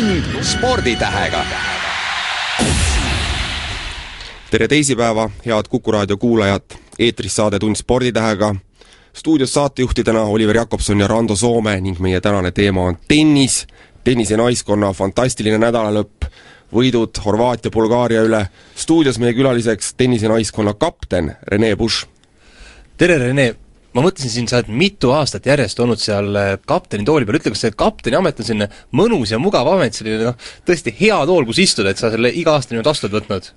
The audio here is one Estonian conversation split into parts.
tund sporditähega. tere teisipäeva, head Kuku raadio kuulajad, eetris saade Tund sporditähega. stuudios saatejuhtidena Oliver Jakobson ja Rando Soome ning meie tänane teema on tennis, tennise naiskonna fantastiline nädalalõpp, võidud Horvaatia, Bulgaaria üle. stuudios meie külaliseks tennise naiskonna kapten Rene Busch. tere, Rene! Ma mõtlesin siin, sa oled mitu aastat järjest olnud seal äh, kapteni tooli peal, ütle, kas see kapteni amet on selline mõnus ja mugav amet, selline noh, tõesti hea tool, kus istuda, et sa selle iga aasta niimoodi vastu oled võtnud?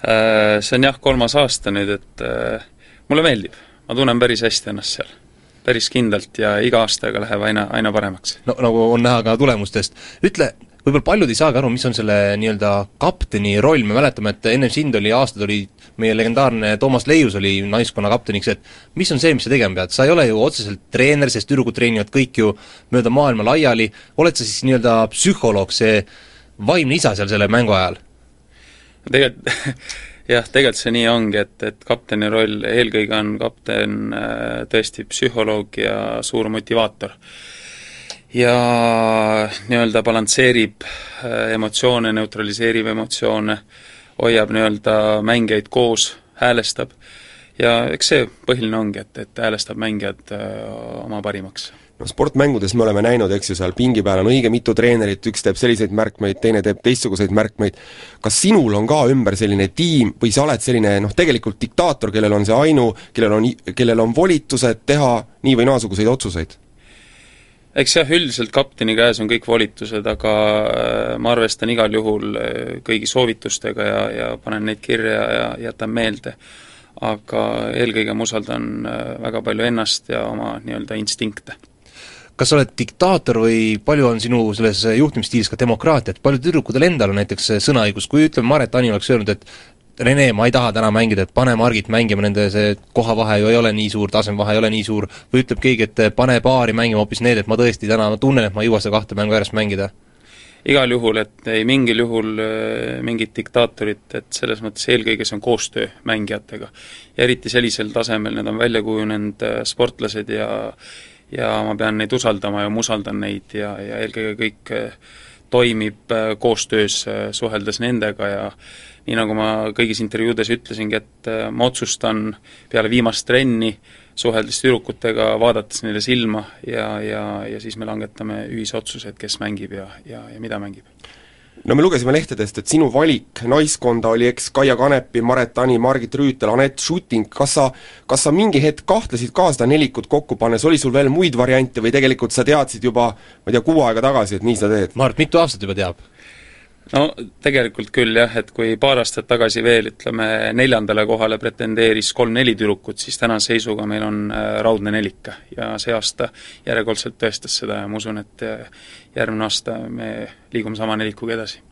Äh, see on jah, kolmas aasta nüüd, et äh, mulle meeldib, ma tunnen päris hästi ennast seal. päris kindlalt ja iga aastaga läheb aina, aina paremaks. no nagu on näha ka tulemustest. ütle, võib-olla paljud ei saagi aru, mis on selle nii-öelda kapteni roll, me mäletame, et ennem sind oli, aastad oli meie legendaarne Toomas Leius oli naiskonna kapteniks, et mis on see, mis sa tegema pead, sa ei ole ju otseselt treener, sest tüdrukud treenivad kõik ju mööda maailma laiali, oled sa siis nii-öelda psühholoog, see vaimne isa seal selle mängu ajal? tegelikult jah, tegelikult see nii ongi, et, et kapteni roll, eelkõige on kapten äh, tõesti psühholoog ja suur motivaator ja nii-öelda balansseerib äh, emotsioone, neutraliseerib emotsioone, hoiab nii-öelda mängijaid koos, häälestab. Ja eks see põhiline ongi, et, et häälestab mängijad äh, oma parimaks. No sportmängudes me oleme näinud, eks ju, seal pingi peal on õige mitu treenerit, üks teeb selliseid märkmeid, teine teeb teistsuguseid märkmeid, kas sinul on ka ümber selline tiim või sa oled selline noh, tegelikult diktaator, kellel on see ainu, kellel on, kellel on volitused teha nii või naasuguseid otsuseid? Eks jah, üldiselt kapteni käes on kõik volitused, aga äh, ma arvestan igal juhul äh, kõigi soovitustega ja, ja panen neid kirja ja jätan meelde. aga eelkõige ma usaldan äh, väga palju ennast ja oma nii-öelda instinkte. kas sa oled diktaator või palju on sinu selles juhtimisstiilis ka demokraatiat, palju tüdrukudel endal on näiteks sõnaõigus, kui ütleme, Maret Ani oleks öelnud, et Rene, ma ei taha täna mängida, et pane Margit mängima, nende see kohavahe ju ei ole nii suur, tasemevahe ei ole nii suur, või ütleb keegi, et pane paari mängima hoopis need, et ma tõesti täna ma tunnen, et ma ei jõua seda kahte mängu järjest mängida? igal juhul, et ei mingil juhul äh, mingit diktaatorit, et selles mõttes eelkõige see on koostöö mängijatega. ja eriti sellisel tasemel, need on välja kujunenud äh, sportlased ja ja ma pean neid usaldama ja ma usaldan neid ja, ja eelkõige kõik äh, toimib koostöös, suheldes nendega ja nii nagu ma kõigis intervjuudes ütlesingi, et äh, ma otsustan peale viimast trenni, suheldes tüdrukutega, vaadates neile silma ja, ja, ja siis me langetame ühise otsuse, et kes mängib ja, ja, ja mida mängib no me lugesime lehtedest, et sinu valik naiskonda oli eks Kaia Kanepi, Maret Tani, Margit Rüütel, Anett Schutting, kas sa, kas sa mingi hetk kahtlesid ka seda nelikut kokku pannes, oli sul veel muid variante või tegelikult sa teadsid juba ma ei tea, kuu aega tagasi, et nii sa teed? Mart, mitu aastat juba teab? No tegelikult küll jah, et kui paar aastat tagasi veel ütleme, neljandale kohale pretendeeris kolm-neli tüdrukut, siis tänase seisuga meil on äh, raudne nelika ja see aasta järjekordselt tõestas seda ja ma usun, et äh, järgmine aasta me liigume sama nelikuga edasi.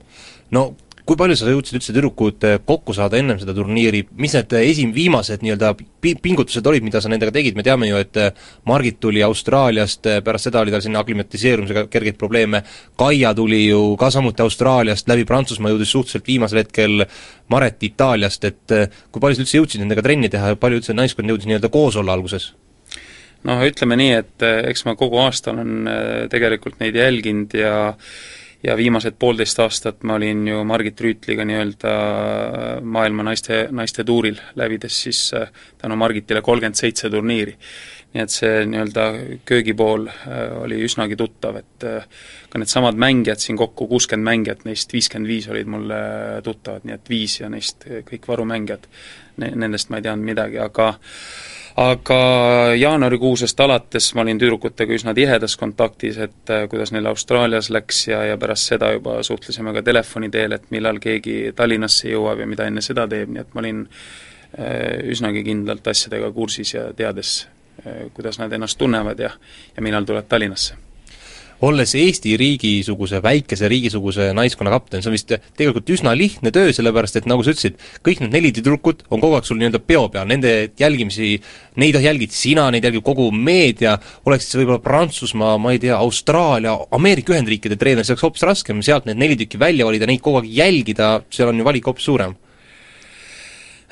no kui palju sa jõudsid üldse tüdrukud eh, kokku saada ennem seda turniiri, mis need eh, esim-, viimased nii-öelda pi-, pingutused olid, mida sa nendega tegid, me teame ju, et eh, Margit tuli Austraaliast, pärast seda oli tal sinna aklimatiseerumisega kergeid probleeme, Kaia tuli ju ka samuti Austraaliast, läbi Prantsusmaa jõudis suhteliselt viimasel hetkel Maret Itaaliast, et kui palju sa üldse jõudsid nendega trenni teha ja palju üldse naiskond jõudis nii-öelda koos olla alguses? noh, ütleme nii, et eks ma kogu aasta olen tegelikult neid jälginud ja ja viimased poolteist aastat ma olin ju Margit Rüütliga nii-öelda maailma naiste, naiste tuuril, läbides siis äh, tänu Margitile kolmkümmend seitse turniiri. nii et see nii-öelda köögipool äh, oli üsnagi tuttav, et äh, ka needsamad mängijad siin kokku, kuuskümmend mängijat, neist viiskümmend viis olid mulle tuttavad, nii et viis ja neist kõik varumängijad, nendest ma ei teadnud midagi, aga aga jaanuarikuusest alates ma olin tüdrukutega üsna tihedas kontaktis, et äh, kuidas neil Austraalias läks ja, ja pärast seda juba suhtlesime ka telefoni teel, et millal keegi Tallinnasse jõuab ja mida enne seda teeb, nii et ma olin äh, üsnagi kindlalt asjadega kursis ja teades, äh, kuidas nad ennast tunnevad ja, ja millal tulevad Tallinnasse olles Eesti riigisuguse, väikese riigisuguse naiskonna kapten, see on vist tegelikult üsna lihtne töö, sellepärast et nagu sa ütlesid, kõik need neli tüdrukut on kogu aeg sul nii-öelda peo peal, nende jälgimisi, neid jälgid sina, neid jälgib kogu meedia, oleksid sa võib-olla Prantsusmaa, ma ei tea, Austraalia, Ameerika Ühendriikide treener, see oleks hoopis raskem, sealt need neli tükki välja valida, neid kogu aeg jälgida, seal on ju valik hoopis suurem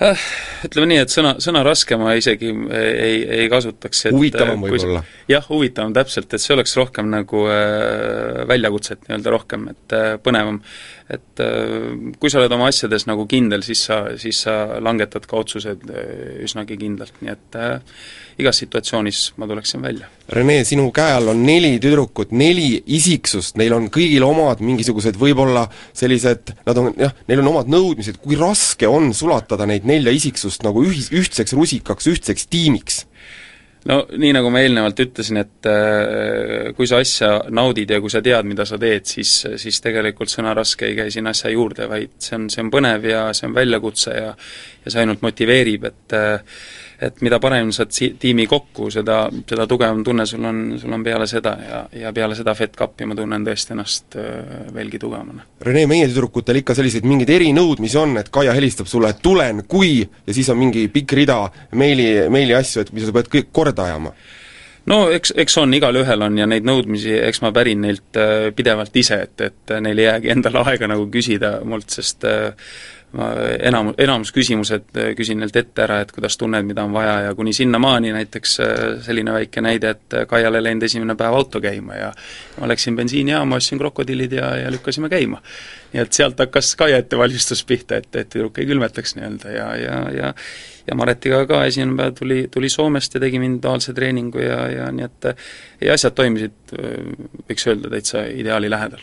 äh, ütleme nii, et sõna, sõna raske ma isegi ei, ei kasutaks, et huvitavam võib-olla? jah, huvitavam täpselt, et see oleks rohkem nagu äh, väljakutset nii-öelda rohkem, et äh, põnevam. et äh, kui sa oled oma asjades nagu kindel, siis sa, siis sa langetad ka otsused äh, üsnagi kindlalt, nii et äh, igas situatsioonis ma tuleksin välja. Rene, sinu käe all on neli tüdrukut, neli isiksust, neil on kõigil omad mingisugused võib-olla sellised, nad on jah, neil on omad nõudmised, kui raske on sulatada neid nelja isiksust nagu ühis, ühtseks rusikaks, ühtseks tiimiks? no nii, nagu ma eelnevalt ütlesin, et äh, kui sa asja naudid ja kui sa tead, mida sa teed, siis, siis tegelikult sõna raske ei käi sinna asja juurde, vaid see on, see on põnev ja see on väljakutse ja ja see ainult motiveerib, et äh, et mida paremini saad si-, tiimi kokku, seda, seda tugevam tunne sul on, sul on peale seda ja, ja peale seda Fed Cupi ma tunnen tõesti ennast veelgi tugevamana. Rene, meie tüdrukutel ikka selliseid mingeid erinõudmisi on, et Kaia helistab sulle, et tulen, kui, ja siis on mingi pikk rida meili, meiliasju, et mida sa pead kõik korda ajama no eks, eks on, igalühel on ja neid nõudmisi, eks ma pärin neilt pidevalt ise, et, et neil ei jäägi endale aega nagu küsida mult, sest ma enam, enamus küsimused äh, küsin neilt ette ära, et kuidas tunned, mida on vaja ja kuni sinnamaani näiteks äh, selline väike näide, et äh, Kaial ei läinud esimene päev auto käima ja ma läksin bensiinijaama, ostsin krokodillid ja, ja lükkasime käima. nii et sealt hakkas Kaia ettevalmistus pihta, et, et tüdruk ei külmetaks nii-öelda ja, ja, ja ja Maretiga ka esimene päev tuli, tuli Soomest ja tegi individuaalse treeningu ja, ja nii et ja asjad toimisid, võiks öelda, täitsa ideaali lähedal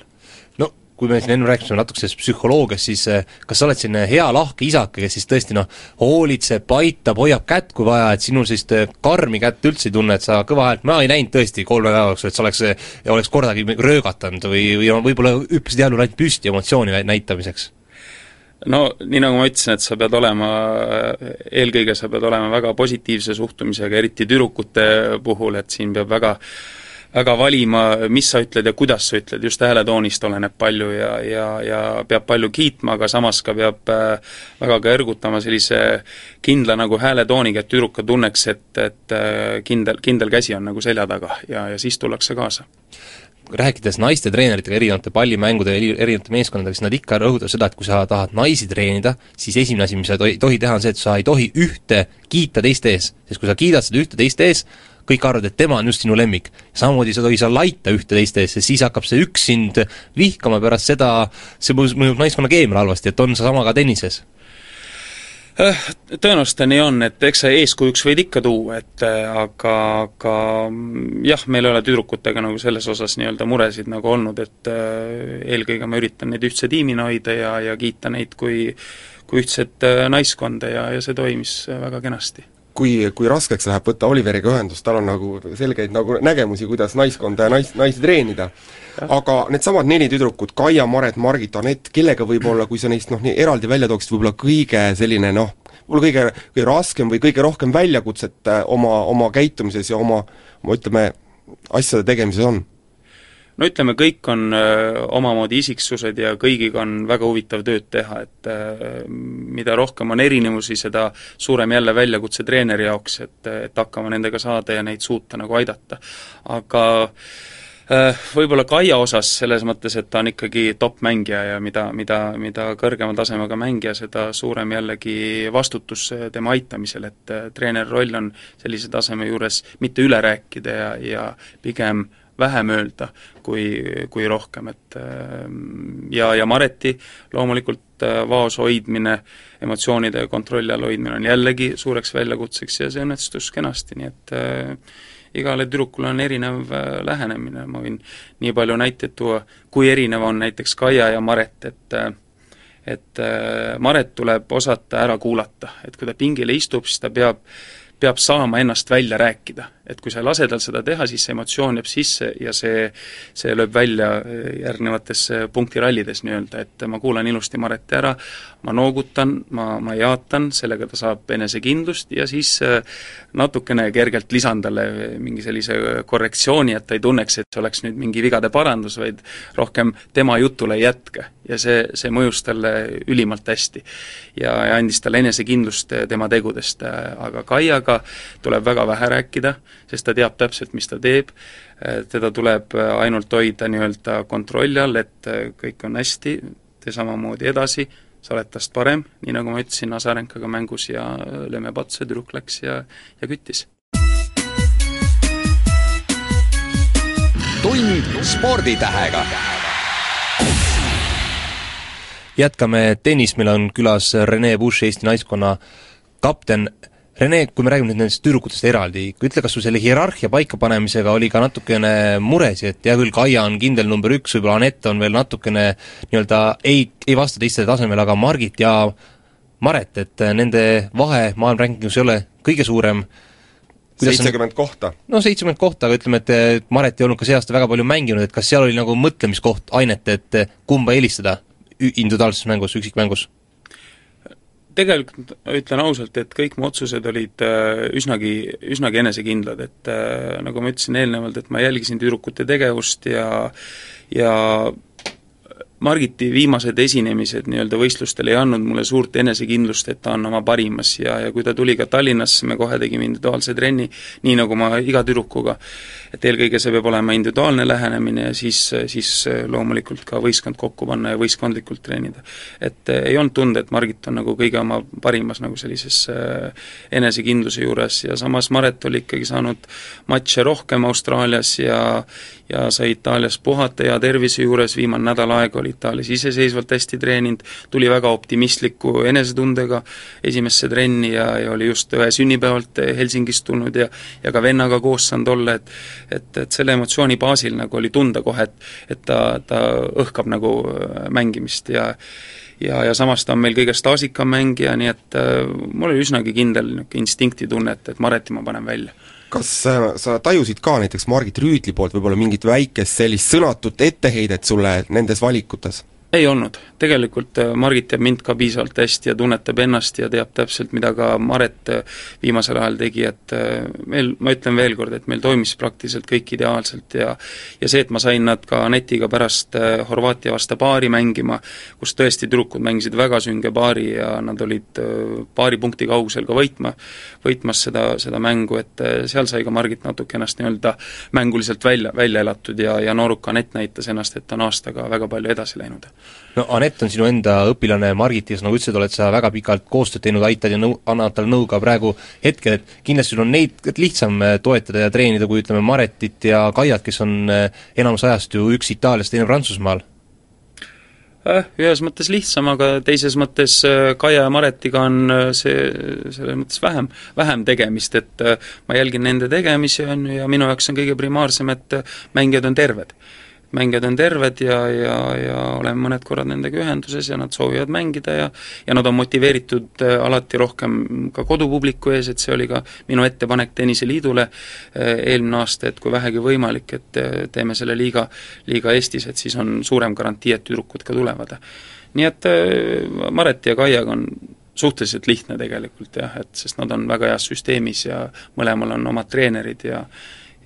kui me siin enne rääkisime natuke sellest psühholoogiast, siis eh, kas sa oled selline hea lahke isake, kes siis tõesti noh, hoolitseb, aitab, hoiab kätt, kui vaja, et sinu sellist eh, karmi kätt üldse ei tunne, et sa kõva häält, ma ei näinud tõesti kolme päeva jooksul, et sa oleks, eh, oleks kordagi röögatanud või, või võib-olla hüppasid jalul ainult püsti emotsiooni näitamiseks? no nii, nagu ma ütlesin, et sa pead olema, eelkõige sa pead olema väga positiivse suhtumisega, eriti tüdrukute puhul, et siin peab väga väga valima, mis sa ütled ja kuidas sa ütled, just hääletoonist oleneb palju ja, ja, ja peab palju kiitma, aga samas ka peab äh, väga ka ergutama sellise kindla nagu hääletooniga, et tüdruk ka tunneks, et, et äh, kindel, kindel käsi on nagu selja taga ja, ja siis tullakse kaasa rääkides naiste treeneritega erinevate pallimängude erinevate meeskondadega, siis nad ikka rõhutavad seda, et kui sa tahad naisi treenida, siis esimene asi, mis sa ei tohi teha, on see, et sa ei tohi ühte kiita teiste ees. sest kui sa kiidad seda ühte teiste ees, kõik arvavad, et tema on just sinu lemmik. samamoodi sa tohi seal laita ühte teiste ees, sest siis hakkab see üks sind vihkama, pärast seda see mõjub naiskonna keemiale halvasti, et on seesama ka tennises äh, Tõenäoliselt nii on, et eks sa eeskujuks võid ikka tuua, et äh, aga, aga jah, meil ei ole tüdrukutega nagu selles osas nii-öelda muresid nagu olnud, et äh, eelkõige ma üritan neid ühtse tiimina hoida ja, ja kiita neid kui kui ühtset naiskonda ja, ja see toimis väga kenasti kui, kui raskeks läheb võtta Oliveriga ühendust, tal on nagu selgeid nagu nägemusi, kuidas naiskonda ja nais, naisi treenida. aga needsamad neli tüdrukut, Kaia, Maret, Margit, Anett, kellega võib-olla, kui sa neist noh, nii eraldi välja tooksid, võib-olla kõige selline noh, võib-olla kõige, kõige raskem või kõige rohkem väljakutset äh, oma, oma käitumises ja oma, oma ütleme, asjade tegemises on no ütleme, kõik on öö, omamoodi isiksused ja kõigiga on väga huvitav tööd teha, et öö, mida rohkem on erinevusi, seda suurem jälle väljakutse treeneri jaoks, et, et hakkama nendega saada ja neid suuta nagu aidata. aga öö, võib-olla Kaia osas selles mõttes, et ta on ikkagi top-mängija ja mida, mida, mida kõrgema tasemega mängija, seda suurem jällegi vastutus tema aitamisel, et treeneri roll on sellise taseme juures mitte üle rääkida ja, ja pigem äh, vähem öelda kui, kui rohkem, et ähm, ja, ja Mareti loomulikult äh, vaos hoidmine, emotsioonide kontrolli all hoidmine on jällegi suureks väljakutseks ja see õnnestus kenasti, nii et äh, igale tüdrukule on erinev äh, lähenemine, ma võin nii palju näiteid tuua, kui erinev on näiteks Kaia ja Maret, et äh, et äh, Maret tuleb osata ära kuulata, et kui ta pingile istub, siis ta peab peab saama ennast välja rääkida. et kui sa ei lase tal seda teha, siis see emotsioon jääb sisse ja see, see lööb välja eh, järgnevates eh, punktirallides nii-öelda, et ma kuulan ilusti Mareti ära, ma noogutan, ma, ma jaatan, sellega ta saab enesekindlust ja siis eh, natukene kergelt lisan talle mingi sellise korrektsiooni, et ta ei tunneks, et see oleks nüüd mingi vigade parandus, vaid rohkem tema jutule ei jätka. ja see, see mõjus talle ülimalt hästi. ja, ja andis talle enesekindlust tema tegudest, aga Kaiaga tuleb väga vähe rääkida, sest ta teab täpselt, mis ta teeb, teda tuleb ainult hoida nii-öelda kontrolli all, et kõik on hästi, tee samamoodi edasi, sa oled tast parem, nii nagu ma ütlesin Azarenkaga mängus ja lööme patsu, tüdruk läks ja, ja küttis. tund sporditähega jätkame tennist, meil on külas Rene Bush, Eesti naiskonna kapten. Rene, kui me räägime nüüd nendest tüdrukutest eraldi, ütle, kas sul selle hierarhia paikapanemisega oli ka natukene muresi, et hea küll, Kaia on kindel number üks, võib-olla Anett on veel natukene nii-öelda ei, ei vasta teistele tasemele, aga Margit ja Maret, et nende vahe maailma rankingus ei ole kõige suurem, seitsekümmend kohta. no seitsekümmend kohta, aga ütleme, et Maret ei olnud ka see aasta väga palju mänginud, et kas seal oli nagu mõtlemiskoht, ainet, et kumba eelistada individuaalses mängus, üksikmängus? Tegelikult ütlen ausalt, et kõik mu otsused olid äh, üsnagi, üsnagi enesekindlad, et äh, nagu ma ütlesin eelnevalt, et ma jälgisin tüdrukute tegevust ja ja Margiti viimased esinemised nii-öelda võistlustel ei andnud mulle suurt enesekindlust, et ta on oma parimas ja, ja kui ta tuli ka Tallinnasse, me kohe tegime individuaalse trenni, nii nagu ma iga tüdrukuga, et eelkõige see peab olema individuaalne lähenemine ja siis, siis loomulikult ka võistkond kokku panna ja võistkondlikult treenida. et eh, ei olnud tunda, et Margit on nagu kõige oma parimas nagu sellises eh, enesekindluse juures ja samas Maret oli ikkagi saanud matše rohkem Austraalias ja ja sai Itaalias puhata hea tervise juures, viimane nädal aega oli Itaalias iseseisvalt hästi treeninud, tuli väga optimistliku enesetundega esimesse trenni ja, ja oli just õe sünnipäevalt Helsingist tulnud ja ja ka vennaga koos saanud olla, et et, et selle emotsiooni baasil nagu oli tunda kohe, et et ta, ta õhkab nagu äh, mängimist ja ja, ja samas ta on meil kõige staažikam mängija, nii et äh, mul oli üsnagi kindel niisugune instinktitunne, et, et Mareti ma panen välja kas sa, tajusid ka näiteks Margit Rüütli poolt võib-olla mingit väikest sellist sõnatut etteheidet sulle nendes valikutes? Ei olnud, tegelikult äh, Margit teab mind ka piisavalt hästi ja tunnetab ennast ja teab täpselt, mida ka Maret äh, viimasel ajal tegi, et äh, meil, ma ütlen veel kord, et meil toimis praktiliselt kõik ideaalselt ja ja see, et ma sain nad ka Anetiga pärast Horvaatia vastu paari mängima, kus tõesti tüdrukud mängisid väga sünge paari ja nad olid paari punkti kaugusel ka võitma, võitmas seda, seda mängu, et seal sai ka Margit natuke ennast nii-öelda mänguliselt välja, välja elatud ja, ja nooruk Anett näitas ennast, et ta on aastaga väga palju edasi läinud no Anett on sinu enda õpilane Margitis, nagu ütlesid, oled sa väga pikalt koostööd teinud, aitad ja nõu, annad talle nõu ka praegu hetkel, et kindlasti sul on neid lihtsam äh, toetada ja treenida, kui ütleme, Maretit ja Kaiat, kes on äh, enamus ajast ju üks Itaalias, teine Prantsusmaal. Äh, ühes mõttes lihtsam, aga teises mõttes Kaia ja Maretiga on see, selles mõttes vähem, vähem tegemist, et ma jälgin nende tegemisi, on ju, ja minu jaoks on kõige primaarsem, et mängijad on terved mängijad on terved ja, ja, ja olen mõned korrad nendega ühenduses ja nad soovivad mängida ja ja nad on motiveeritud äh, alati rohkem ka kodupubliku ees, et see oli ka minu ettepanek Tenniseliidule äh, eelmine aasta, et kui vähegi võimalik, et äh, teeme selle liiga, liiga Eestis, et siis on suurem garantii, et tüdrukud ka tulevad. nii et Maret ja Kaiaga on suhteliselt lihtne tegelikult jah, et sest nad on väga heas süsteemis ja mõlemal on omad treenerid ja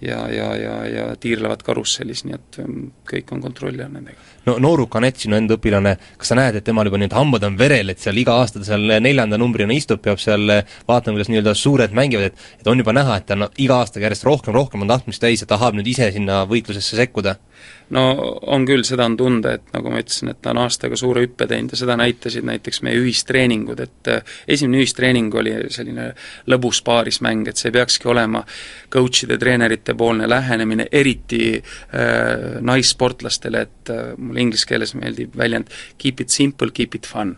ja, ja, ja, ja tiirlevad karussellis, nii et ähm, kõik on kontrolli all nendega. no nooruk Anett, sinu enda õpilane, kas sa näed, et temal juba nüüd hambad on verel, et seal iga aasta ta seal neljanda numbrina istub, peab seal vaatama, kuidas nii-öelda suured mängivad, et et on juba näha, et ta on iga aastaga järjest rohkem, rohkem on tahtmist täis ja tahab nüüd ise sinna võitlusesse sekkuda? No on küll, seda on tunda, et nagu ma ütlesin, et ta on aastaga suure hüppe teinud ja seda näitasid näiteks meie ühistreeningud, et äh, esimene ühistreening oli selline lõbus paarismäng, et see peakski olema coach'ide, treenerite poolne lähenemine, eriti äh, naissportlastele, et äh, mulle inglise keeles meeldib väljend keep it simple, keep it fun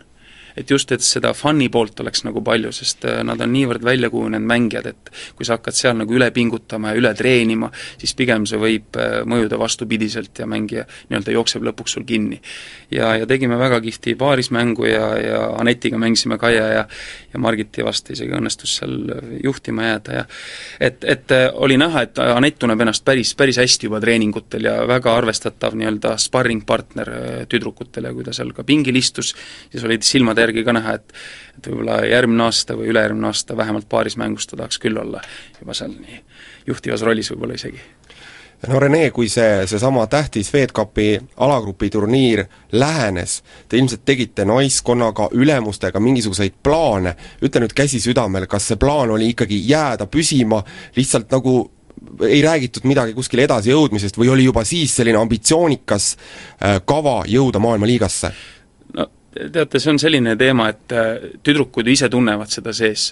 et just, et seda fun'i poolt oleks nagu palju, sest äh, nad on niivõrd välja kujunenud mängijad, et kui sa hakkad seal nagu üle pingutama ja üle treenima, siis pigem see võib äh, mõjuda vastupidiselt ja mängija nii-öelda jookseb lõpuks sul kinni. ja, ja tegime väga kihvti paarismängu ja, ja Anetiga mängisime Kaia ja ja Margiti vastu isegi õnnestus seal juhtima jääda ja et, et äh, oli näha, et Anett tunneb ennast päris, päris hästi juba treeningutel ja väga arvestatav nii-öelda sparringpartner tüdrukutele, kui ta seal ka pingil istus, siis olid silmad järgi ka näha, et et võib-olla järgmine aasta või ülejärgmine aasta vähemalt paaris mängus ta tahaks küll olla juba seal nii juhtivas rollis võib-olla isegi no Rene, kui see, seesama tähtis FedCupi alagrupi turniir lähenes, te ilmselt tegite naiskonnaga, ülemustega mingisuguseid plaane, ütle nüüd käsi südamel, kas see plaan oli ikkagi jääda püsima, lihtsalt nagu ei räägitud midagi kuskile edasijõudmisest või oli juba siis selline ambitsioonikas äh, kava jõuda maailmaliigasse? Teate, see on selline teema, et äh, tüdrukud ise tunnevad seda sees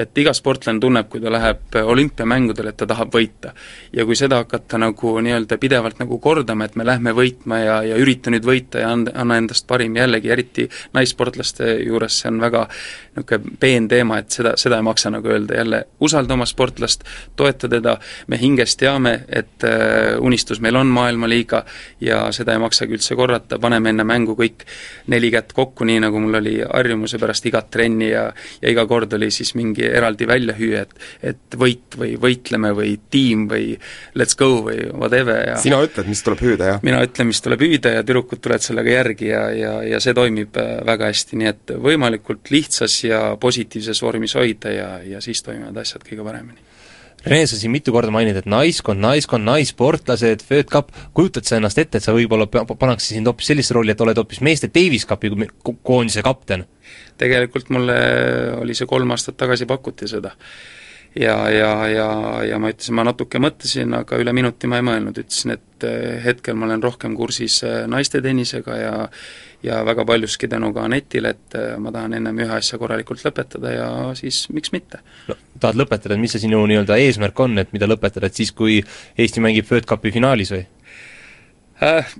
et iga sportlane tunneb, kui ta läheb olümpiamängudele, et ta tahab võita. ja kui seda hakata nagu nii-öelda pidevalt nagu kordama, et me lähme võitma ja, ja ürita nüüd võita ja anda, anna endast parim, jällegi eriti naissportlaste juures see on väga niisugune peen teema, et seda, seda ei maksa nagu öelda, jälle usalda oma sportlast, toeta teda, me hinges teame, et äh, unistus meil on maailmaliiga ja seda ei maksagi üldse korrata, paneme enne mängu kõik neli kätt kokku, nii nagu mul oli harjumuse pärast igat trenni ja ja iga kord oli siis mingi eraldi väljahüüe, et et võit või võitleme või tiim või let's go või whatever ja sina ütled, mis tuleb hüüda, jah? mina ütlen, mis tuleb hüüda ja tüdrukud tulevad sellega järgi ja, ja, ja see toimib äh, väga hästi, nii et võimalikult lihtsas ja positiivses vormis hoida ja, ja siis toimivad asjad kõige paremini. Rene, sa siin mitu korda mainid, et naiskond, naiskond, naissportlased, Fööd Cup, kujutad sa ennast ette, et sa võib-olla pannakse sind hoopis sellisesse rolli, et oled hoopis meeste Davis Cupi koondise kapten? Tegelikult mulle oli see kolm aastat tagasi pakuti seda. ja, ja, ja, ja ma ütlesin, ma natuke mõtlesin, aga üle minuti ma ei mõelnud, ütlesin, et eh, hetkel ma olen rohkem kursis eh, naiste tennisega ja ja väga paljuski tänu ka Anetile, et eh, ma tahan ennem ühe asja korralikult lõpetada ja siis miks mitte. no tahad lõpetada, mis see sinu nii-öelda eesmärk on, et mida lõpetada, et siis, kui Eesti mängib World Cupi finaalis või äh,?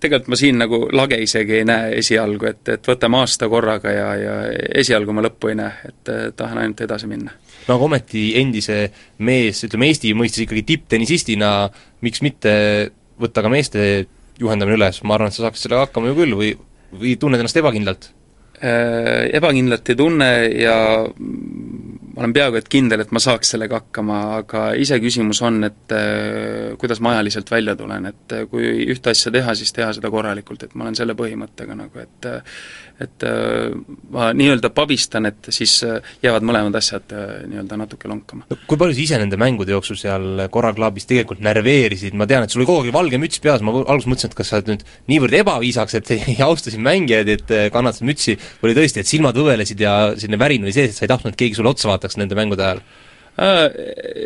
Tegelikult ma siin nagu lage isegi ei näe esialgu, et, et võtame aasta korraga ja, ja esialgu ma lõppu ei näe, et tahan ainult edasi minna. no aga ometi endise mees, ütleme Eesti mõistes ikkagi tipptennisistina, miks mitte võtta ka meeste juhendamine üles, ma arvan, et sa saaksid sellega hakkama ju küll või, või tunned ennast ebakindlalt? Äh, ebakindlalt ei tunne ja ma olen peaaegu et kindel, et ma saaks sellega hakkama, aga iseküsimus on, et äh, kuidas ma ajaliselt välja tulen, et äh, kui ühte asja teha, siis teha seda korralikult, et ma olen selle põhimõttega nagu, et et ma nii-öelda pabistan, et siis jäävad mõlemad asjad nii-öelda natuke lonkama no,. kui palju sa ise nende mängude jooksul seal Korra klubis tegelikult närveerisid, ma tean, et sul oli kogu aeg valge müts peas, ma alguses mõtlesin, et kas sa oled nüüd niivõrd ebaviisaks, et ei austa siin mängijaid, et kannatad mütsi, või oli tõesti, et silmad õvelesid ja selline värin oli sees, et sa ei tahtnud, et keegi sulle otsa vaataks nende mängude ajal? Äh,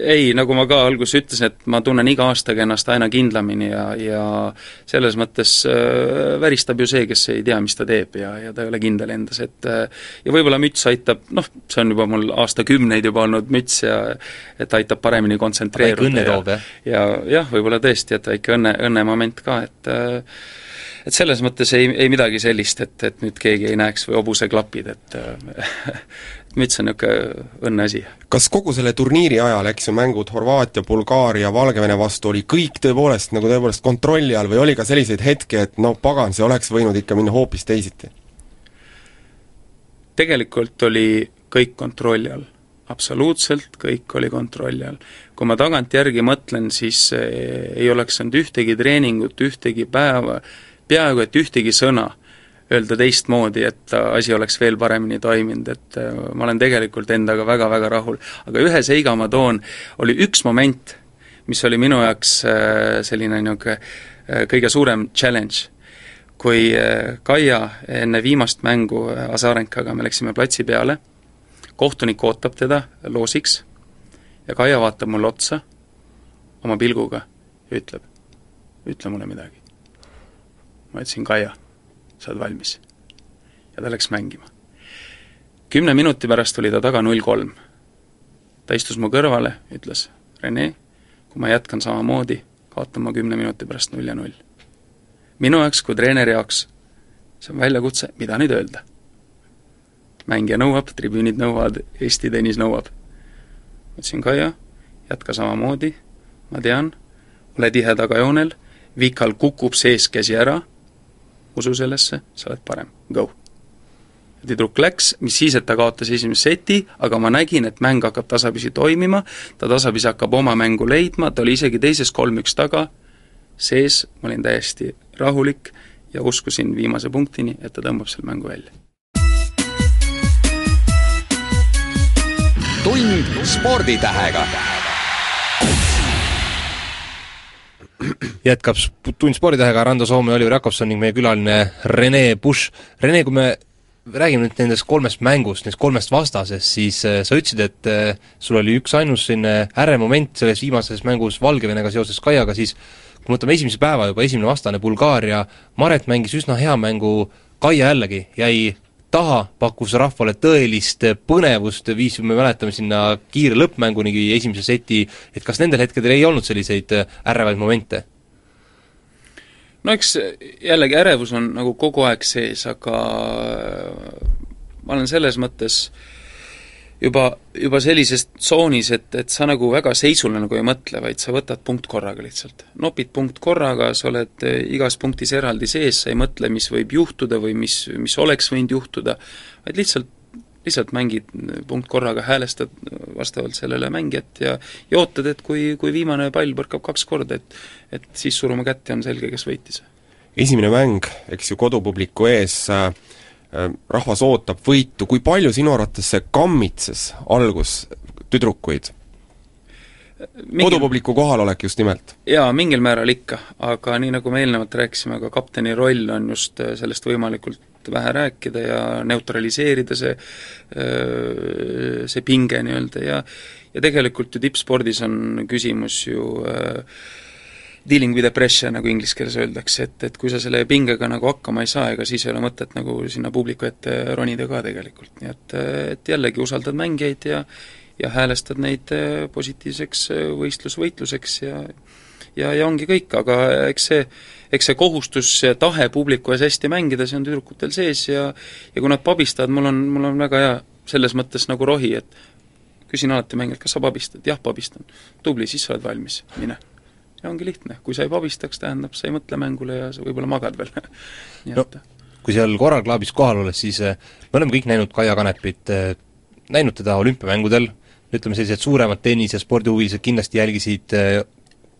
ei, nagu ma ka alguses ütlesin, et ma tunnen iga aastaga ennast aina kindlamini ja, ja selles mõttes äh, väristab ju see, kes ei tea, mis ta teeb ja, ja ta ei ole kindel endas, et äh, ja võib-olla müts aitab, noh, see on juba mul aastakümneid juba olnud müts ja et aitab paremini kontsentreeruda. väike õnne toob, jah? ja jah, võib-olla tõesti, et väike õnne, õnnemoment ka, et äh, et selles mõttes ei, ei midagi sellist, et, et nüüd keegi ei näeks või hobuseklapid, et müts on niisugune õnneasi. kas kogu selle turniiri ajal, eks ju, mängud Horvaatia, Bulgaaria, Valgevene vastu oli kõik tõepoolest nagu tõepoolest kontrolli all või oli ka selliseid hetki, et no pagan, see oleks võinud ikka minna hoopis teisiti? tegelikult oli kõik kontrolli all. absoluutselt kõik oli kontrolli all. kui ma tagantjärgi mõtlen, siis eh, ei oleks olnud ühtegi treeningut, ühtegi päeva, peaaegu et ühtegi sõna öelda teistmoodi, et asi oleks veel paremini toiminud, et äh, ma olen tegelikult endaga väga-väga rahul. aga ühe seiga ma toon, oli üks moment, mis oli minu jaoks äh, selline niisugune äh, kõige suurem challenge, kui Kaia enne viimast mängu Azarenkaga, me läksime platsi peale, kohtunik ootab teda loosiks ja Kaia vaatab mulle otsa oma pilguga ja ütleb, ütle mulle midagi. ma ütlesin, Kaia sa oled valmis. ja ta läks mängima. kümne minuti pärast oli ta taga null kolm. ta istus mu kõrvale, ütles, Rene, kui ma jätkan samamoodi, kaotan ma kümne minuti pärast null ja null. minu jaoks kui treeneri jaoks see on väljakutse, mida nüüd öelda. mängija nõuab, tribüünid nõuavad, Eesti tennis nõuab. ma ütlesin, Kaia, jätka samamoodi, ma tean, ole tihe tagajoonel, Vikal kukub sees käsi ära usu sellesse, sa oled parem, go. tüdruk läks, mis siis, et ta kaotas esimese seti, aga ma nägin, et mäng hakkab tasapisi toimima, ta tasapisi hakkab oma mängu leidma, ta oli isegi teises kolm-üks taga, sees, ma olin täiesti rahulik ja uskusin viimase punktini, et ta tõmbab selle mängu välja. tund sporditähega jätkab Tund sporditähega Rando Soome, Oliver Jakobson ning meie külaline Rene Bush. Rene, kui me räägime nüüd nendest kolmest mängust, nendest kolmest vastasest, siis äh, sa ütlesid, et äh, sul oli üksainus selline äremoment selles viimases mängus Valgevenega seoses Kaiaga, siis kui võtame esimese päeva juba, esimene vastane Bulgaaria, Maret mängis üsna hea mängu, Kaia jällegi jäi taha, pakkus rahvale tõelist põnevust, viis, me mäletame sinna kiire lõppmängunigi esimese seti, et kas nendel hetkedel ei olnud selliseid ärevaid momente? no eks jällegi ärevus on nagu kogu aeg sees, aga ma olen selles mõttes juba, juba sellises tsoonis, et, et sa nagu väga seisule nagu ei mõtle, vaid sa võtad punkt korraga lihtsalt. nopid punkt korraga, sa oled igas punktis eraldi sees, sa ei mõtle, mis võib juhtuda või mis, mis oleks võinud juhtuda, vaid lihtsalt lihtsalt mängid punkt korraga, häälestad vastavalt sellele mängijat ja ja ootad, et kui, kui viimane pall põrkab kaks korda, et et siis surume kätt ja on selge, kes võitis. esimene mäng, eks ju, kodupubliku ees äh, rahvas ootab võitu, kui palju sinu arvates see kammitses algus tüdrukuid? Mingil... kodupubliku kohalolek just nimelt? jaa, mingil määral ikka, aga nii, nagu me eelnevalt rääkisime, ka kapteni roll on just äh, sellest võimalikult vähe rääkida ja neutraliseerida see, see pinge nii-öelda ja ja tegelikult ju tippspordis on küsimus ju äh, dealing with the pressure, nagu inglise keeles öeldakse, et, et kui sa selle pingega nagu hakkama ei saa, ega siis ei ole mõtet nagu sinna publiku ette ronida ka tegelikult, nii et, et jällegi usaldad mängijaid ja ja häälestad neid positiivseks võistlusvõitluseks ja ja, ja ongi kõik, aga eks see, eks see kohustus ja tahe publiku ees hästi mängida, see on tüdrukutel sees ja ja kui nad pabistavad, mul on, mul on väga hea selles mõttes nagu rohi, et küsin alati mängijalt, kas sa pabistad, jah, pabistan. tubli, siis sa oled valmis, mine. Ja ongi lihtne, kui sa ei pabistaks, tähendab, sa ei mõtle mängule ja sa võib-olla magad veel. Nii no, et kui seal Korral Clubis kohal olles, siis eh, me oleme kõik näinud Kaia Kanepit, eh, näinud teda olümpiamängudel, ütleme sellised suuremad tennis- ja spordihuvilised kindlasti jälgisid eh,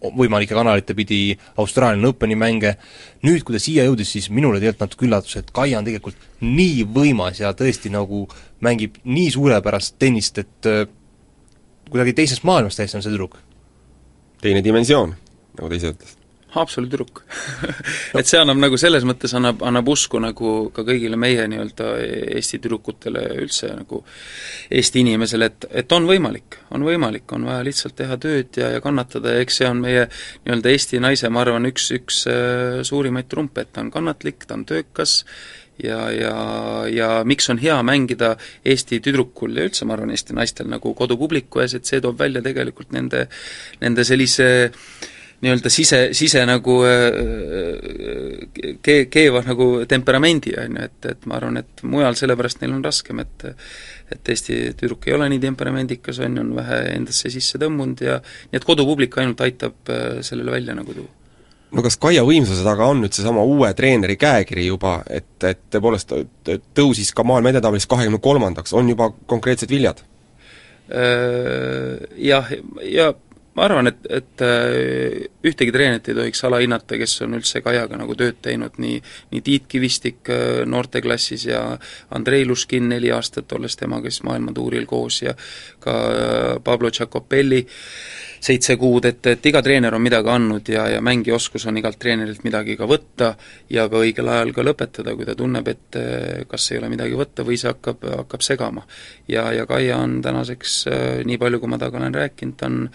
võimalike kanalite pidi Austraalia Openi mänge, nüüd, kui ta siia jõudis, siis minule tegelikult natuke üllatus, et Kaia on tegelikult nii võimas ja tõesti nagu mängib nii suurepärast tennist, et kuidagi teisest maailmast täiesti on see tüdruk. teine dimensioon, nagu ta ise ütles. Haapsalu tüdruk. Et see annab nagu selles mõttes, annab, annab usku nagu ka kõigile meie nii-öelda Eesti tüdrukutele üldse nagu Eesti inimesele, et, et on võimalik, on võimalik, on vaja lihtsalt teha tööd ja, ja kannatada ja eks see on meie nii-öelda Eesti naise, ma arvan, üks, üks äh, suurimaid trumpe, et ta on kannatlik, ta on töökas ja, ja, ja miks on hea mängida Eesti tüdrukul ja üldse ma arvan, Eesti naistel nagu kodupubliku ees, et see toob välja tegelikult nende, nende sellise äh, nii-öelda sise, sise nagu ke-, keeva nagu temperamendi, on ju, et, et ma arvan, et mujal sellepärast neil on raskem, et et Eesti tüdruk ei ole nii temperamendikas, on ju, on vähe endasse sisse tõmbunud ja nii et kodupublik ainult aitab sellele välja nagu tuua no kas Kaia võimsuse taga on nüüd seesama uue treeneri käekiri juba, et, et tõepoolest tõusis ka maailma edetabelis kahekümne kolmandaks, on juba konkreetsed viljad? Jah, ja ma arvan, et, et äh, ühtegi treenerit ei tohiks alahinnata, kes on üldse Kajaga nagu tööd teinud, nii nii Tiit Kivistik äh, noorteklassis ja Andrei Luškin neli aastat, olles temaga siis maailmatuuril koos ja ka äh, Pablo Tšakopelli seitse kuud, et, et iga treener on midagi andnud ja, ja mängioskus on igalt treenerilt midagi ka võtta ja ka õigel ajal ka lõpetada, kui ta tunneb, et kas ei ole midagi võtta või see hakkab, hakkab segama. ja, ja Kaia on tänaseks, nii palju kui ma temaga olen rääkinud, ta on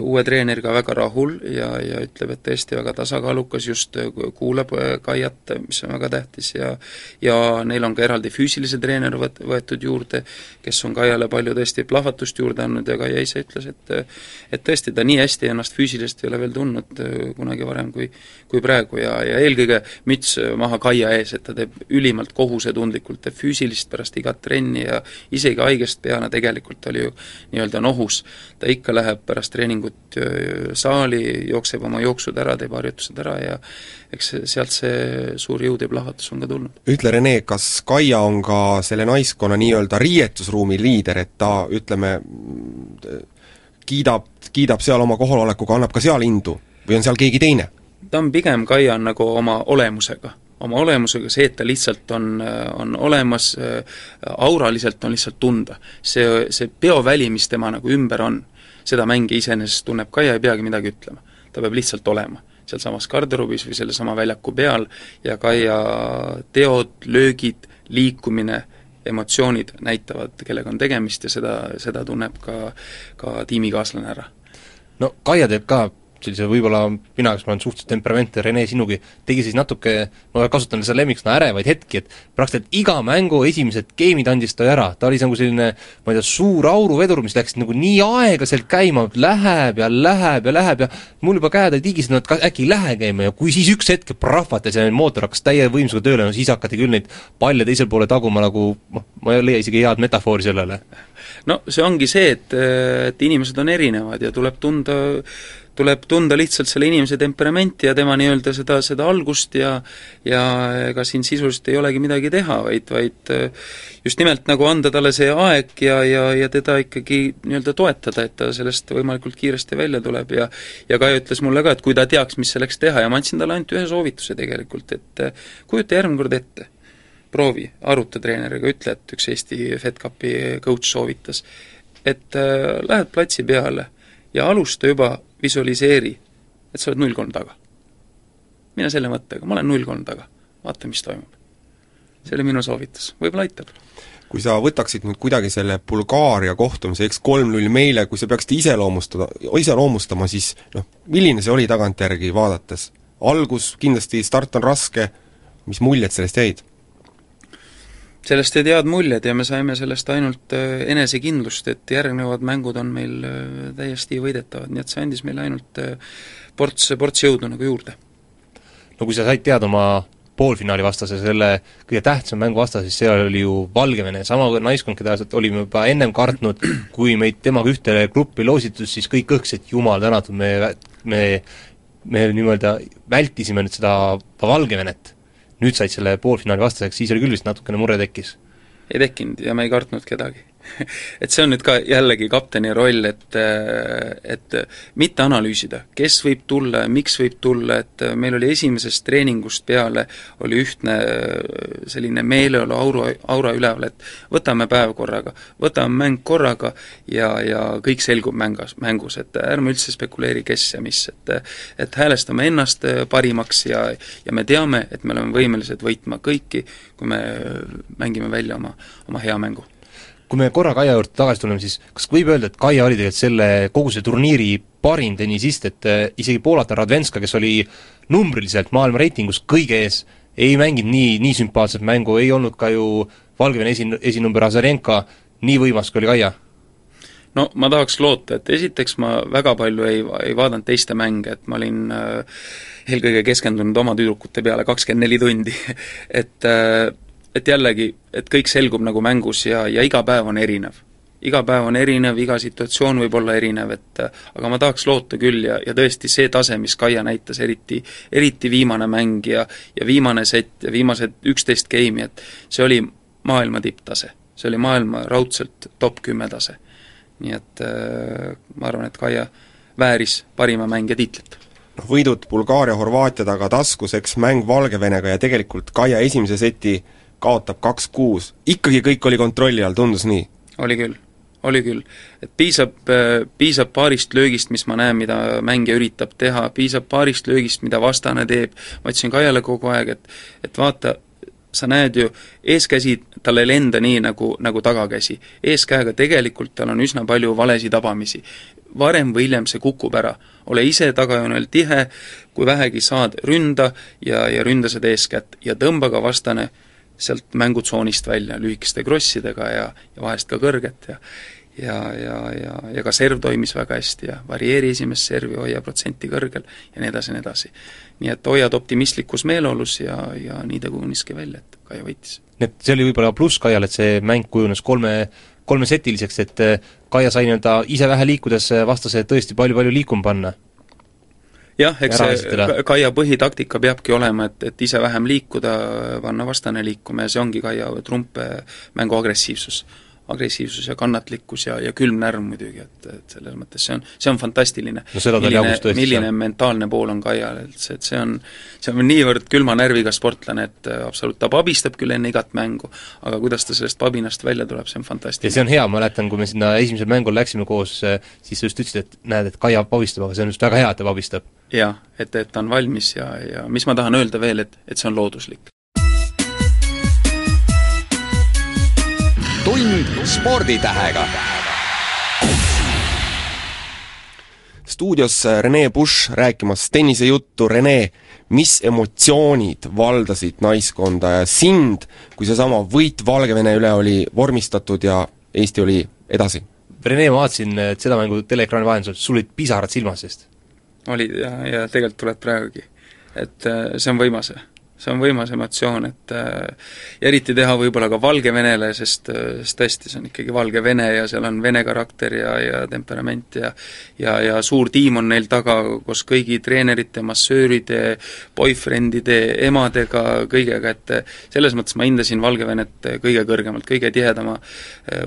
uue treeneriga väga rahul ja, ja ütleb, et tõesti väga tasakaalukas, just äh, kuulab äh, Kaiat, mis on väga tähtis ja ja neil on ka eraldi füüsilise treener võt-, võetud juurde, kes on Kaiale palju tõesti plahvatust juurde andnud ja Kaia ise ütles, et et tõesti, ta nii hästi ennast füüsiliselt ei ole veel tundnud kunagi varem kui kui praegu ja, ja eelkõige müts maha Kaia ees, et ta teeb ülimalt kohusetundlikult, teeb füüsilist pärast igat trenni ja isegi haigest peana tegelikult oli ju nii-öelda nohus, ta ikka läheb pärast treeningut saali, jookseb oma jooksud ära, teeb harjutused ära ja eks sealt see suur jõud ja plahvatus on ka tulnud. ütle, Rene, kas Kaia on ka selle naiskonna nii-öelda riietusruumi liider, et ta ütleme, kiidab, kiidab seal oma kohalolekuga, annab ka seal indu või on seal keegi teine? ta on pigem, Kaia on nagu oma olemusega oma olemusega, see, et ta lihtsalt on, on olemas, auraliselt on lihtsalt tunda. see, see peoväli, mis tema nagu ümber on, seda mängija iseenesest tunneb ka ja ei peagi midagi ütlema. ta peab lihtsalt olema sealsamas garderoobis või sellesama väljaku peal ja Kaia teod, löögid, liikumine, emotsioonid näitavad, kellega on tegemist ja seda, seda tunneb ka, ka tiimikaaslane ära. no Kaia teeb ka sellise võib-olla, mina, kes ma olen suhteliselt temperamentne, Rene sinugi, tegi siis natuke, ma kasutan seda lemmiksõna ärevaid hetki, et praktiliselt iga mängu esimesed game'id andis ta ära, ta oli nagu selline ma ei tea, suur auruvedur, mis läks nagu nii aeglaselt käima, läheb ja läheb ja läheb ja mul juba käed olid higisenud, et kas äkki ei lähe käima ja kui siis üks hetk prahvatas ja mootor hakkas täie võimsusega tööle, no siis hakati küll neid palle teisel poole taguma nagu noh, ma ei leia isegi head metafoori sellele no see ongi see, et, et inimesed on erinevad ja tuleb tunda, tuleb tunda lihtsalt selle inimese temperamenti ja tema nii-öelda seda, seda algust ja ja ega siin sisuliselt ei olegi midagi teha, vaid, vaid just nimelt nagu anda talle see aeg ja, ja, ja teda ikkagi nii-öelda toetada, et ta sellest võimalikult kiiresti välja tuleb ja ja Kai ütles mulle ka, et kui ta teaks, mis selleks teha ja ma andsin talle ainult ühe soovituse tegelikult, et kujuta järgmine kord ette proovi, aruta treeneriga, ütle, et üks Eesti FedCupi coach soovitas, et äh, lähed platsi peale ja alusta juba, visualiseeri, et sa oled null kolm taga. mine selle mõttega, ma olen null kolm taga, vaata, mis toimub. see oli minu soovitus, võib-olla aitab kui sa võtaksid nüüd kuidagi selle Bulgaaria kohtumise, eks kolm-null meile, kui sa peaksid iseloomustada, iseloomustama, siis noh, milline see oli tagantjärgi vaadates? algus, kindlasti start on raske, mis muljed sellest jäid? Sellest jäid head muljed ja me saime sellest ainult äh, enesekindlust, et järgnevad mängud on meil äh, täiesti võidetavad, nii et see andis meile ainult äh, ports, ports jõudu nagu juurde. no kui sa said teada oma poolfinaali vastase, selle kõige tähtsam mängu vastase, siis see oli ju Valgevene, sama naiskond, keda olime juba ennem kartnud, kui meid temaga ühte gruppi loositud, siis kõik õhksid, jumal tänatud, me, me me nii-öelda vältisime nüüd seda Valgevenet nüüd said selle poolfinaali vastaseks, siis oli küll vist natukene mure tekkis? ei tekkinud ja me ei kartnud kedagi et see on nüüd ka jällegi kapteni roll, et, et mitte analüüsida, kes võib tulla ja miks võib tulla, et meil oli esimesest treeningust peale, oli ühtne selline meeleolu aura, aura üleval, et võtame päev korraga, võtame mäng korraga ja, ja kõik selgub mängas, mängus, et ärme üldse spekuleeri, kes ja mis, et et häälestame ennast parimaks ja, ja me teame, et me oleme võimelised võitma kõiki, kui me mängime välja oma, oma hea mängu kui me korra Kaia juurde tagasi tuleme, siis kas võib öelda, et Kaia oli tegelikult selle, kogu see turniiri parim tennisist, et äh, isegi Poolata Radvenska, kes oli numbriliselt maailma reitingus kõige ees, ei mänginud nii, nii sümpaatset mängu, ei olnud ka ju Valgevene esi, esinumber Azarenka nii võimas, kui oli Kaia? no ma tahaks loota, et esiteks ma väga palju ei, ei vaadanud teiste mänge, et ma olin äh, eelkõige keskendunud oma tüdrukute peale kakskümmend neli tundi et äh, et jällegi, et kõik selgub nagu mängus ja, ja iga päev on erinev. iga päev on erinev, iga situatsioon võib olla erinev, et aga ma tahaks loota küll ja, ja tõesti see tase, mis Kaia näitas, eriti, eriti viimane mäng ja ja viimane sett ja viimased üksteist game'i, et see oli maailma tipptase. see oli maailma raudselt top kümme tase. nii et äh, ma arvan, et Kaia vääris parima mängija tiitlit noh, võidud Bulgaaria-Horvaatia taga taskus, eks mäng Valgevenega ja tegelikult Kaia esimese seti kaotab kaks-kuus, ikkagi kõik oli kontrolli all, tundus nii? oli küll, oli küll. et piisab, piisab paarist löögist, mis ma näen, mida mängija üritab teha, piisab paarist löögist, mida vastane teeb, ma ütlesin Kaiale kogu aeg, et et vaata, sa näed ju, eeskäsi tal ei lenda nii, nagu, nagu tagakäsi. eeskäega tegelikult tal on üsna palju valesid tabamisi. varem või hiljem see kukub ära. ole ise tagajoonel tihe, kui vähegi saad, ründa ja, ja ründa seda eeskätt ja tõmba ka vastane sealt mängutsoonist välja lühikeste krossidega ja, ja vahest ka kõrget ja ja, ja, ja, ja ka serv toimis väga hästi ja varieeri esimest servi, hoia protsenti kõrgel ja nii edasi ja nii edasi. nii et hoiad optimistlikus meeleolus ja, ja nii ta kujuniski välja, et Kaia võitis. nii et see oli võib-olla pluss Kaial, et see mäng kujunes kolme, kolmesetiliseks, et Kaia sai nii-öelda ise vähe liikudes vastase tõesti palju-palju liikuma panna jah, eks see Kaia põhitaktika peabki olema, et, et ise vähem liikuda, panna vastane liikuma ja see ongi Kaia trump mängu agressiivsus agressiivsus ja kannatlikkus ja, ja külm närv muidugi, et, et selles mõttes see on, see on fantastiline no,. milline, milline mentaalne pool on Kaial, et see, et see on, see on niivõrd külma närviga sportlane, et äh, absoluut, ta pabistab küll enne igat mängu, aga kuidas ta sellest pabinast välja tuleb, see on fantastiline. ja see on hea, ma mäletan, kui me sinna esimesel mängul läksime koos, äh, siis sa just ütlesid, et näed, et Kaia pabistab, aga see on just väga hea, et ta pabistab jah, et, et ta on valmis ja, ja mis ma tahan öelda veel, et, et see on looduslik. Tund sporditähega stuudios Rene Busch rääkimas tennisejuttu, Rene, mis emotsioonid valdasid naiskonda ja sind, kui seesama võit Valgevene üle oli vormistatud ja Eesti oli edasi? Rene, ma vaatasin et seda mängu teleekraani vahendusel, sul olid pisarad silmas seest. olid ja, ja tegelikult tuleb praegugi. et äh, see on võimas see on võimas emotsioon, et äh, ja eriti teha võib-olla ka Valgevenele, sest, äh, sest tõesti, see on ikkagi Valgevene ja seal on vene karakter ja, ja temperament ja ja, ja suur tiim on neil taga koos kõigi treenerite, massööride, boyfriendide, emadega, kõigega, et äh, selles mõttes ma hindasin Valgevenet kõige kõrgemalt, kõige tihedama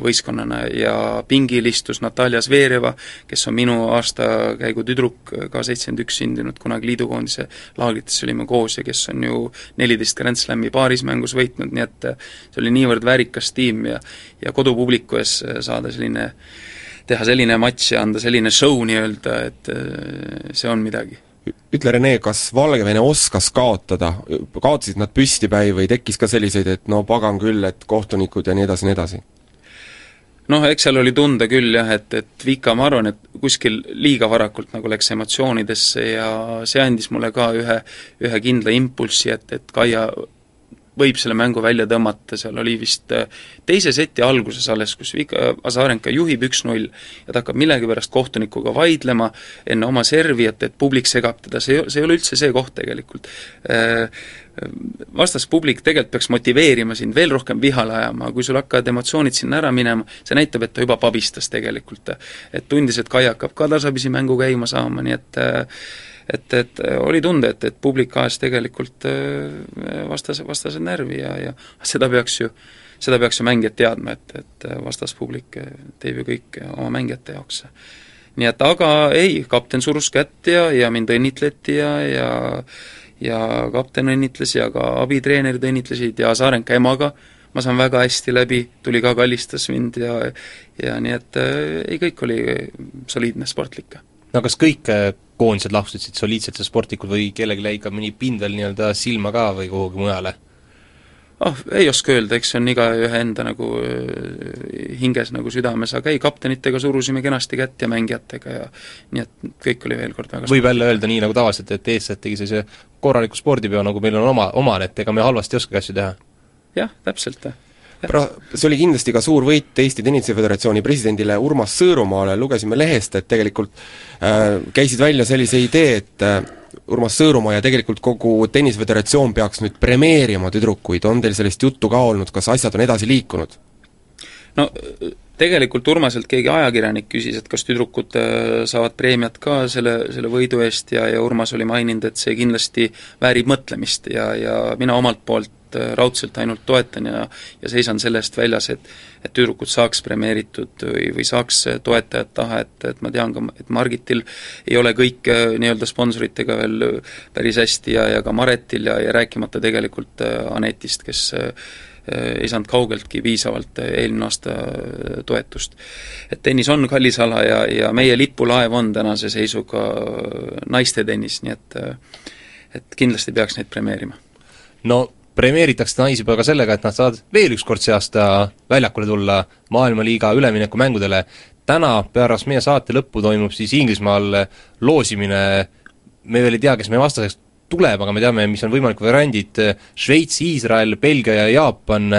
võistkonnana ja pingil istus Natalja Zverjeva, kes on minu aastakäigu tüdruk, ka seitsekümmend üks sündinud, kunagi liidukoondise laagrites olime koos ja kes on ju neliteist Grand Slami paarismängus võitnud, nii et äh, see oli niivõrd väärikas tiim ja ja kodupubliku ees äh, saada selline, teha selline matš ja anda selline show nii-öelda, et äh, see on midagi ütle, Rene, kas Valgevene oskas kaotada, kaotasid nad püstipäi või tekkis ka selliseid, et no pagan küll, et kohtunikud ja nii edasi, nii edasi? Noh, eks seal oli tunda küll jah, et, et Vika, ma arvan, et kuskil liiga varakult nagu läks emotsioonidesse ja see andis mulle ka ühe, ühe kindla impulssi, et, et Kaia võib selle mängu välja tõmmata, seal oli vist äh, teise seti alguses alles, kus Vika Azarenka juhib üks-null ja ta hakkab millegipärast kohtunikuga vaidlema enne oma servi, et, et publik segab teda, see, see ei ole üldse see koht tegelikult äh, vastaspublik tegelikult peaks motiveerima sind veel rohkem vihale ajama, kui sul hakkavad emotsioonid sinna ära minema, see näitab, et ta juba pabistas tegelikult. et tundis, et Kai hakkab ka tasapisi mängu käima saama, nii et et, et oli tunda, et, et publik ajas tegelikult vastase, vastase närvi ja, ja seda peaks ju, seda peaks ju mängijad teadma, et, et vastaspublik teeb ju kõik oma mängijate jaoks. nii et aga ei, kapten surus kätt ja, ja mind õnnitleti ja, ja ja kapten õnnitles ja ka abitreenerid õnnitlesid ja Saarenka emaga ma saan väga hästi läbi, tuli ka kallistas mind ja ja nii et äh, ei, kõik oli soliidne, sportlik. no kas kõik äh, koondised lahkusid soliidsed ja sportlikud või kellelgi jäi ka mõni pindel nii-öelda silma ka või kuhugi mujale? ah, ei oska öelda, eks see on igaühe enda nagu äh, hinges nagu südames, aga ei, kaptenitega surusime kenasti kätt ja mängijatega ja nii et kõik oli veel kord väga võib jälle öelda nii, nagu tavaliselt, et eestlased tegi sellise korraliku spordipeo, nagu meil on oma, omane, et ega me halvasti ei oskagi asju teha? jah, täpselt. Pra-, see oli kindlasti ka suur võit Eesti Tennise Föderatsiooni presidendile Urmas Sõõrumaale, lugesime lehest, et tegelikult äh, käisid välja sellise idee, et äh, Urmas Sõõrumaa ja tegelikult kogu Tenniseföderatsioon peaks nüüd premeerima tüdrukuid, on teil sellist juttu ka olnud, kas asjad on edasi liikunud? no tegelikult Urmaselt keegi ajakirjanik küsis, et kas tüdrukud äh, saavad preemiat ka selle, selle võidu eest ja, ja Urmas oli maininud, et see kindlasti väärib mõtlemist ja, ja mina omalt poolt äh, raudselt ainult toetan ja ja seisan selle eest väljas, et et tüdrukud saaks premeeritud või, või saaks toetajat taha, et, et ma tean ka, et Margitil ei ole kõik äh, nii-öelda sponsoritega veel päris hästi ja, ja ka Maretil ja, ja rääkimata tegelikult Anetist, kes ei saanud kaugeltki piisavalt eelmine aasta toetust. et tennis on kallis ala ja, ja meie lipulaev on tänase seisuga naiste tennis, nii et et kindlasti peaks neid premeerima. no premeeritakse naisi juba ka sellega, et nad saavad veel üks kord see aasta väljakule tulla maailmaliiga üleminekumängudele. täna pärast meie saate lõppu toimub siis Inglismaal loosimine, me veel ei tea, kes meie vastaseks tuleb, aga me teame, mis on võimalikud variandid, Šveits, Iisrael, Belgia ja Jaapan,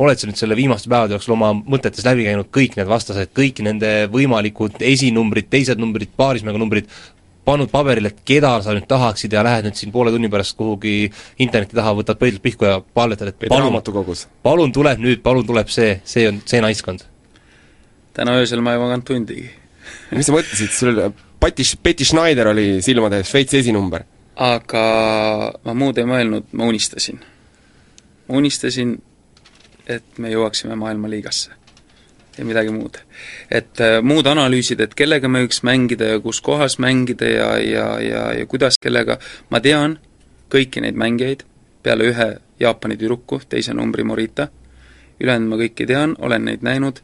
oled sa nüüd selle viimaste päevade jooksul oma mõtetes läbi käinud kõik need vastased, kõik nende võimalikud esinumbrid, teised numbrid, paarismängu numbrid, pannud paberile, et keda sa nüüd tahaksid ja lähed nüüd siin poole tunni pärast kuhugi interneti taha, võtad pöidlalt pihku ja palvetad, et palun, palun tuleb nüüd, palun tuleb see, see on see naiskond. täna öösel ma ei maganud tundigi mis sa mõtlesid, sul Pati, Betty Schneider oli silmade ees, Šveitsi esinumber? aga ma muud ei mõelnud, ma unistasin. ma unistasin, et me jõuaksime maailmaliigasse. Ja midagi muud. et äh, muud analüüsid, et kellega me võiks mängida ja kus kohas mängida ja, ja, ja, ja kuidas kellega, ma tean kõiki neid mängijaid, peale ühe Jaapani tüdruku, teise numbri Morita, ülejäänud ma kõiki tean, olen neid näinud,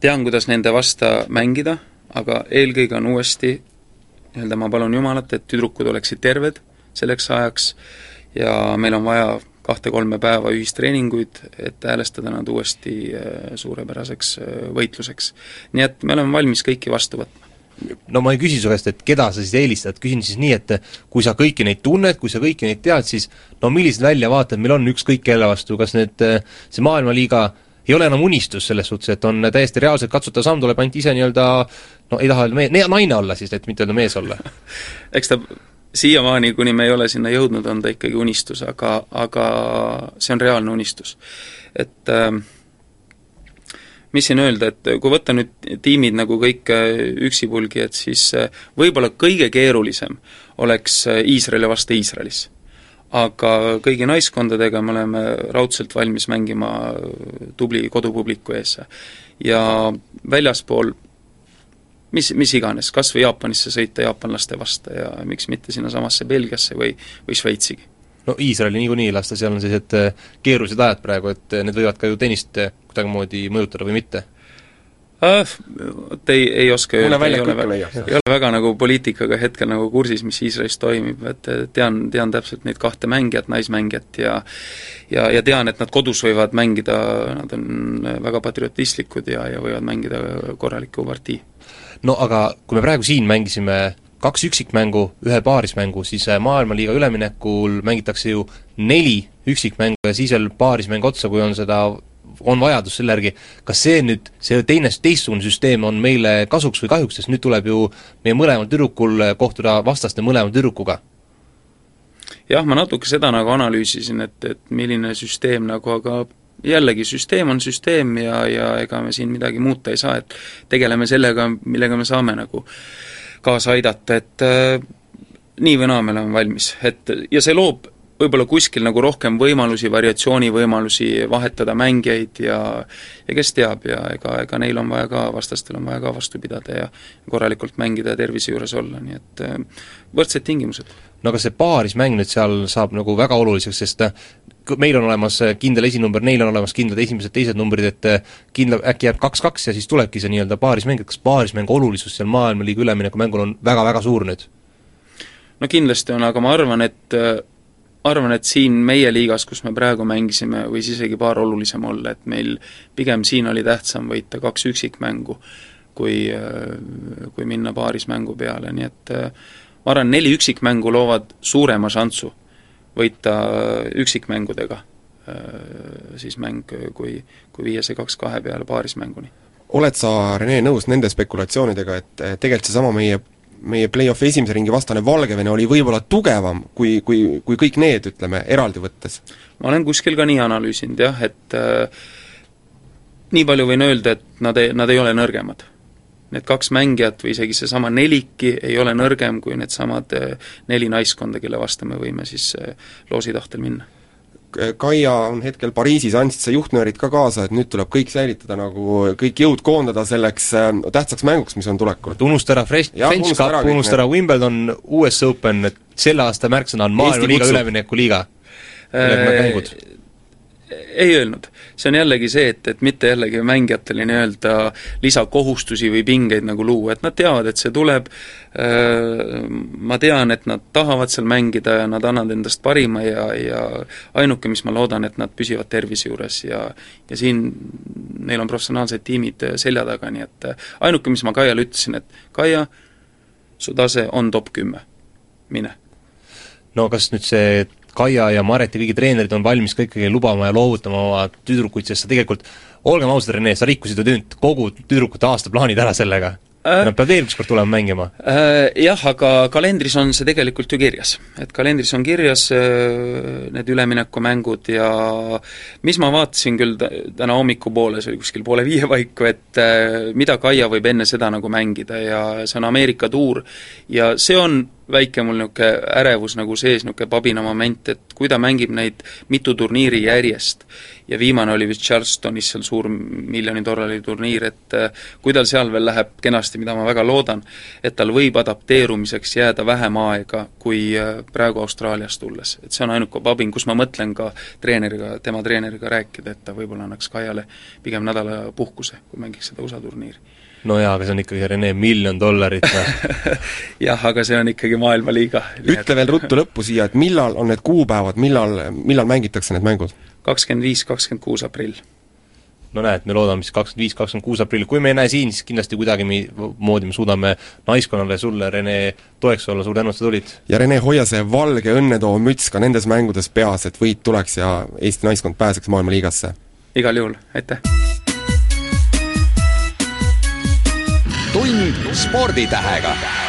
tean, kuidas nende vasta mängida, aga eelkõige on uuesti nii-öelda ma palun Jumalat, et tüdrukud oleksid terved selleks ajaks ja meil on vaja kahte-kolme päeva ühistreeninguid, et häälestada nad uuesti äh, suurepäraseks äh, võitluseks. nii et me oleme valmis kõiki vastu võtma. no ma ei küsi su käest, et keda sa siis eelistad, küsin siis nii, et kui sa kõiki neid tunned, kui sa kõiki neid tead, siis no millised väljavaated meil on ükskõik kelle vastu, kas need, see maailmaliiga ei ole enam unistus selles suhtes, et on täiesti reaalselt katsutav samm, tuleb ainult ise nii-öelda no ei taha mees, naine olla siis, et mitte öelda mees olla eks ta siiamaani, kuni me ei ole sinna jõudnud, on ta ikkagi unistus, aga, aga see on reaalne unistus. et äh, mis siin öelda, et kui võtta nüüd tiimid nagu kõik äh, üksipulgi, et siis äh, võib-olla kõige keerulisem oleks äh, Iisraeli vastu Iisraelis. aga kõigi naiskondadega me oleme raudselt valmis mängima tubli kodupubliku ees. ja väljaspool mis, mis iganes, kas või Jaapanisse sõita jaapanlaste vastu ja miks mitte sinnasamasse Belgiasse või, või Šveitsigi. no Iisraeli niikuinii lasta, seal on sellised äh, keerulised ajad praegu, et äh, need võivad ka ju tennist äh, kuidagimoodi mõjutada või mitte äh,? Vot ei, ei oska öelda, ei ole, ei ole väga nagu poliitikaga hetkel nagu kursis, mis Iisraelis toimib, et tean, tean täpselt neid kahte mängijat, naismängijat ja ja, ja tean, et nad kodus võivad mängida, nad on väga patriotistlikud ja, ja võivad mängida korraliku partii no aga kui me praegu siin mängisime kaks üksikmängu, ühe paarismängu, siis äh, maailmaliiga üleminekul mängitakse ju neli üksikmängu ja siis veel paarismäng otsa, kui on seda, on vajadus selle järgi, kas see nüüd, see teine, teistsugune süsteem on meile kasuks või kahjuks, sest nüüd tuleb ju meie mõlemal tüdrukul kohtuda vastaste mõlema tüdrukuga? jah, ma natuke seda nagu analüüsisin, et, et milline süsteem nagu, aga jällegi, süsteem on süsteem ja, ja ega me siin midagi muuta ei saa, et tegeleme sellega, millega me saame nagu kaasa aidata, et äh, nii või naa me oleme valmis, et ja see loob võib-olla kuskil nagu rohkem võimalusi, variatsioonivõimalusi, vahetada mängijaid ja ja kes teab ja ega, ega neil on vaja ka, vastastel on vaja ka vastu pidada ja korralikult mängida ja tervise juures olla, nii et äh, võrdsed tingimused. no aga see paarismäng nüüd seal saab nagu väga oluliseks, sest äh, meil on olemas äh, kindel esinumber, neil on olemas kindlad esimesed-teised numbrid, et äh, kindla, äkki jääb kaks-kaks ja siis tulebki see nii-öelda paarismäng, et kas paarismängu olulisus seal maailmaliiga üleminekumängul on väga-väga suur nüüd? no kindlasti on, aga ma arvan, et äh, arvan, et siin meie liigas, kus me praegu mängisime, võis isegi paar olulisem olla, et meil pigem siin oli tähtsam võita kaks üksikmängu, kui, kui minna paarismängu peale, nii et ma arvan, neli üksikmängu loovad suurema šansu võita üksikmängudega äh, siis mäng, kui, kui viia see kaks-kahe peale paarismänguni. oled sa, Rene, nõus nende spekulatsioonidega, et tegelikult seesama meie meie play-off'i esimese ringi vastane Valgevene oli võib-olla tugevam kui, kui, kui kõik need, ütleme, eraldi võttes? ma olen kuskil ka nii analüüsinud jah, et äh, nii palju võin öelda, et nad ei, nad ei ole nõrgemad need kaks mängijat või isegi seesama neliki ei ole nõrgem kui needsamad eh, neli naiskonda, kelle vastu me võime siis eh, loosi tahtel minna. Kaia on hetkel Pariisis, andsid sa juhtnöörid ka kaasa, et nüüd tuleb kõik säilitada nagu, kõik jõud koondada selleks äh, tähtsaks mänguks, mis on tulekul? et unusta ära Fresh, French Cup, unusta ära Wimbledon, US Open, et selle aasta märksõna on maailmaliiga üleminekuliiga. mängud ei öelnud. see on jällegi see, et, et mitte jällegi mängijatele nii-öelda lisakohustusi või pingeid nagu luua, et nad teavad, et see tuleb, äh, ma tean, et nad tahavad seal mängida ja nad annavad endast parima ja, ja ainuke, mis ma loodan, et nad püsivad tervise juures ja ja siin neil on professionaalsed tiimid selja taga, nii et ainuke, mis ma Kaiale ütlesin, et Kaia, su tase on top kümme, mine. No kas nüüd see Kaia ja Maret ja kõigi treenerid on valmis ka ikkagi lubama ja loovutama oma tüdrukuid, sest sa tegelikult, olgem ausad, Rene, sa rikkusid ju nüüd kogu tüdrukute aastaplaanid ära sellega äh,. Nad peavad veel ükskord tulema mängima äh,. Jah, aga kalendris on see tegelikult ju kirjas. et kalendris on kirjas äh, need üleminekumängud ja mis ma vaatasin küll täna hommikupoole, see oli kuskil poole viie paiku, et äh, mida Kaia võib enne seda nagu mängida ja see on Ameerika tuur ja see on väike mul niisugune ärevus nagu sees, niisugune pabina moment, et kui ta mängib neid mitu turniiri järjest ja viimane oli vist Charlestonis seal suur miljoni dollari turniir, et äh, kui tal seal veel läheb kenasti, mida ma väga loodan, et tal võib adapteerumiseks jääda vähem aega kui äh, praegu Austraaliast tulles. et see on ainuke pabin, kus ma mõtlen ka treeneriga, tema treeneriga rääkida, et ta võib-olla annaks Kaiale pigem nädala puhkuse, kui mängiks seda USA turniiri no jaa, aga see on ikkagi, Rene, miljon dollarit jah, aga see on ikkagi maailmaliiga. ütle veel ruttu lõppu siia, et millal on need kuupäevad, millal, millal mängitakse need mängud? kakskümmend viis, kakskümmend kuus aprill. no näed, me loodame siis kakskümmend viis, kakskümmend kuus aprill, kui me ei näe siin, siis kindlasti kuidagimoodi me suudame naiskonnale, sulle, Rene, toeks olla, suur tänu, et sa tulid! ja Rene, hoia see valge õnnetoov müts ka nendes mängudes peas, et võit tuleks ja Eesti naiskond pääseks maailmaliigasse! igal juhul, aitäh! Tund sporditähega